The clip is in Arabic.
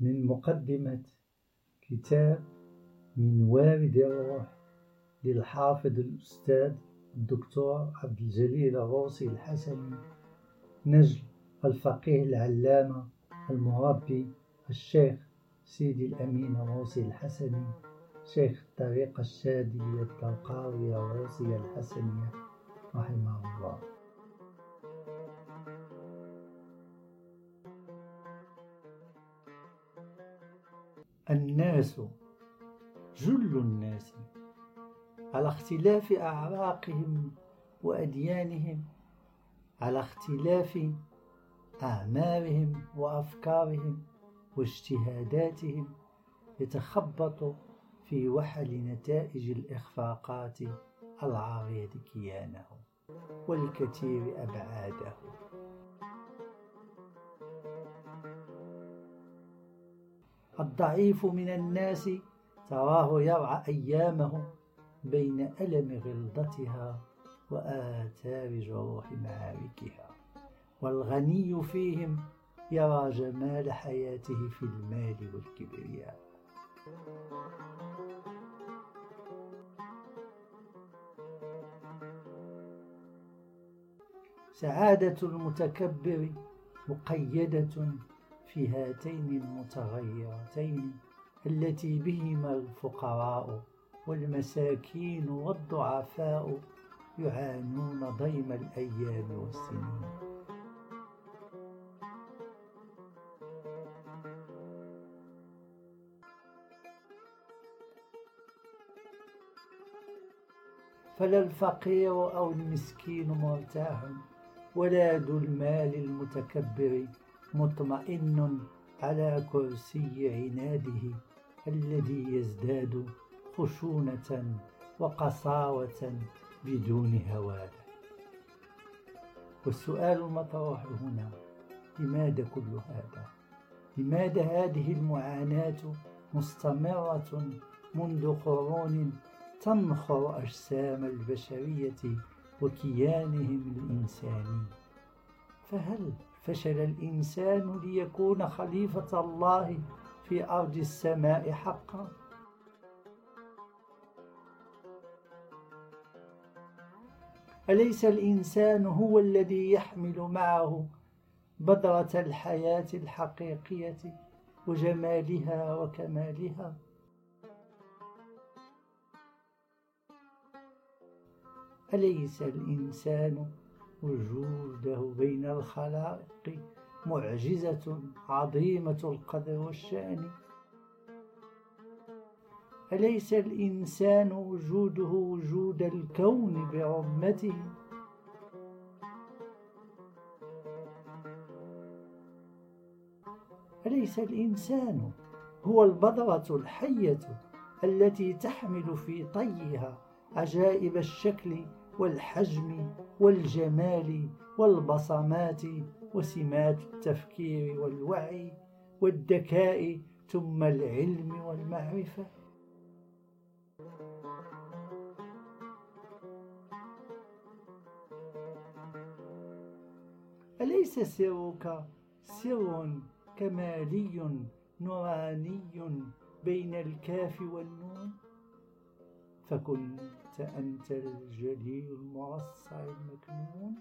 من مقدمة كتاب من وارد الروح للحافظ الأستاذ الدكتور عبد الجليل الروسي الحسني نجل الفقيه العلامة المربي الشيخ سيدي الأمين الروسي الحسني شيخ الطريقة الشادية التلقاوية الروسية الحسنية رحمه الله. الناس جل الناس على اختلاف أعراقهم وأديانهم على اختلاف أعمارهم وأفكارهم واجتهاداتهم يتخبط في وحل نتائج الإخفاقات العارية كيانه والكثير أبعاده. الضعيف من الناس تراه يرعى أيامه بين ألم غلظتها وآثار جروح معاركها والغني فيهم يرى جمال حياته في المال والكبرياء. سعادة المتكبر مقيدة في هاتين المتغيرتين التي بهما الفقراء والمساكين والضعفاء يعانون ضيم الأيام والسنين. فلا الفقير أو المسكين مرتاح ولا ذو المال المتكبر مطمئن على كرسي عناده الذي يزداد خشونة وقساوة بدون هواد والسؤال المطروح هنا؟ لماذا كل هذا؟ لماذا هذه المعاناة مستمرة منذ قرون تنخر أجسام البشرية وكيانهم الإنساني؟ فهل فشل الإنسان ليكون خليفة الله في أرض السماء حقا؟ أليس الإنسان هو الذي يحمل معه بذرة الحياة الحقيقية وجمالها وكمالها؟ أليس الإنسان وجوده بين الخلائق معجزة عظيمة القدر والشأن. أليس الإنسان وجوده وجود الكون بعمته؟ أليس الإنسان هو البذرة الحية التي تحمل في طيها عجائب الشكل والحجم والجمال والبصمات وسمات التفكير والوعي والذكاء ثم العلم والمعرفة. أليس سرك سر كمالي نوراني بين الكاف والنون؟ فكنت أنت الجليل المرصع المكنون.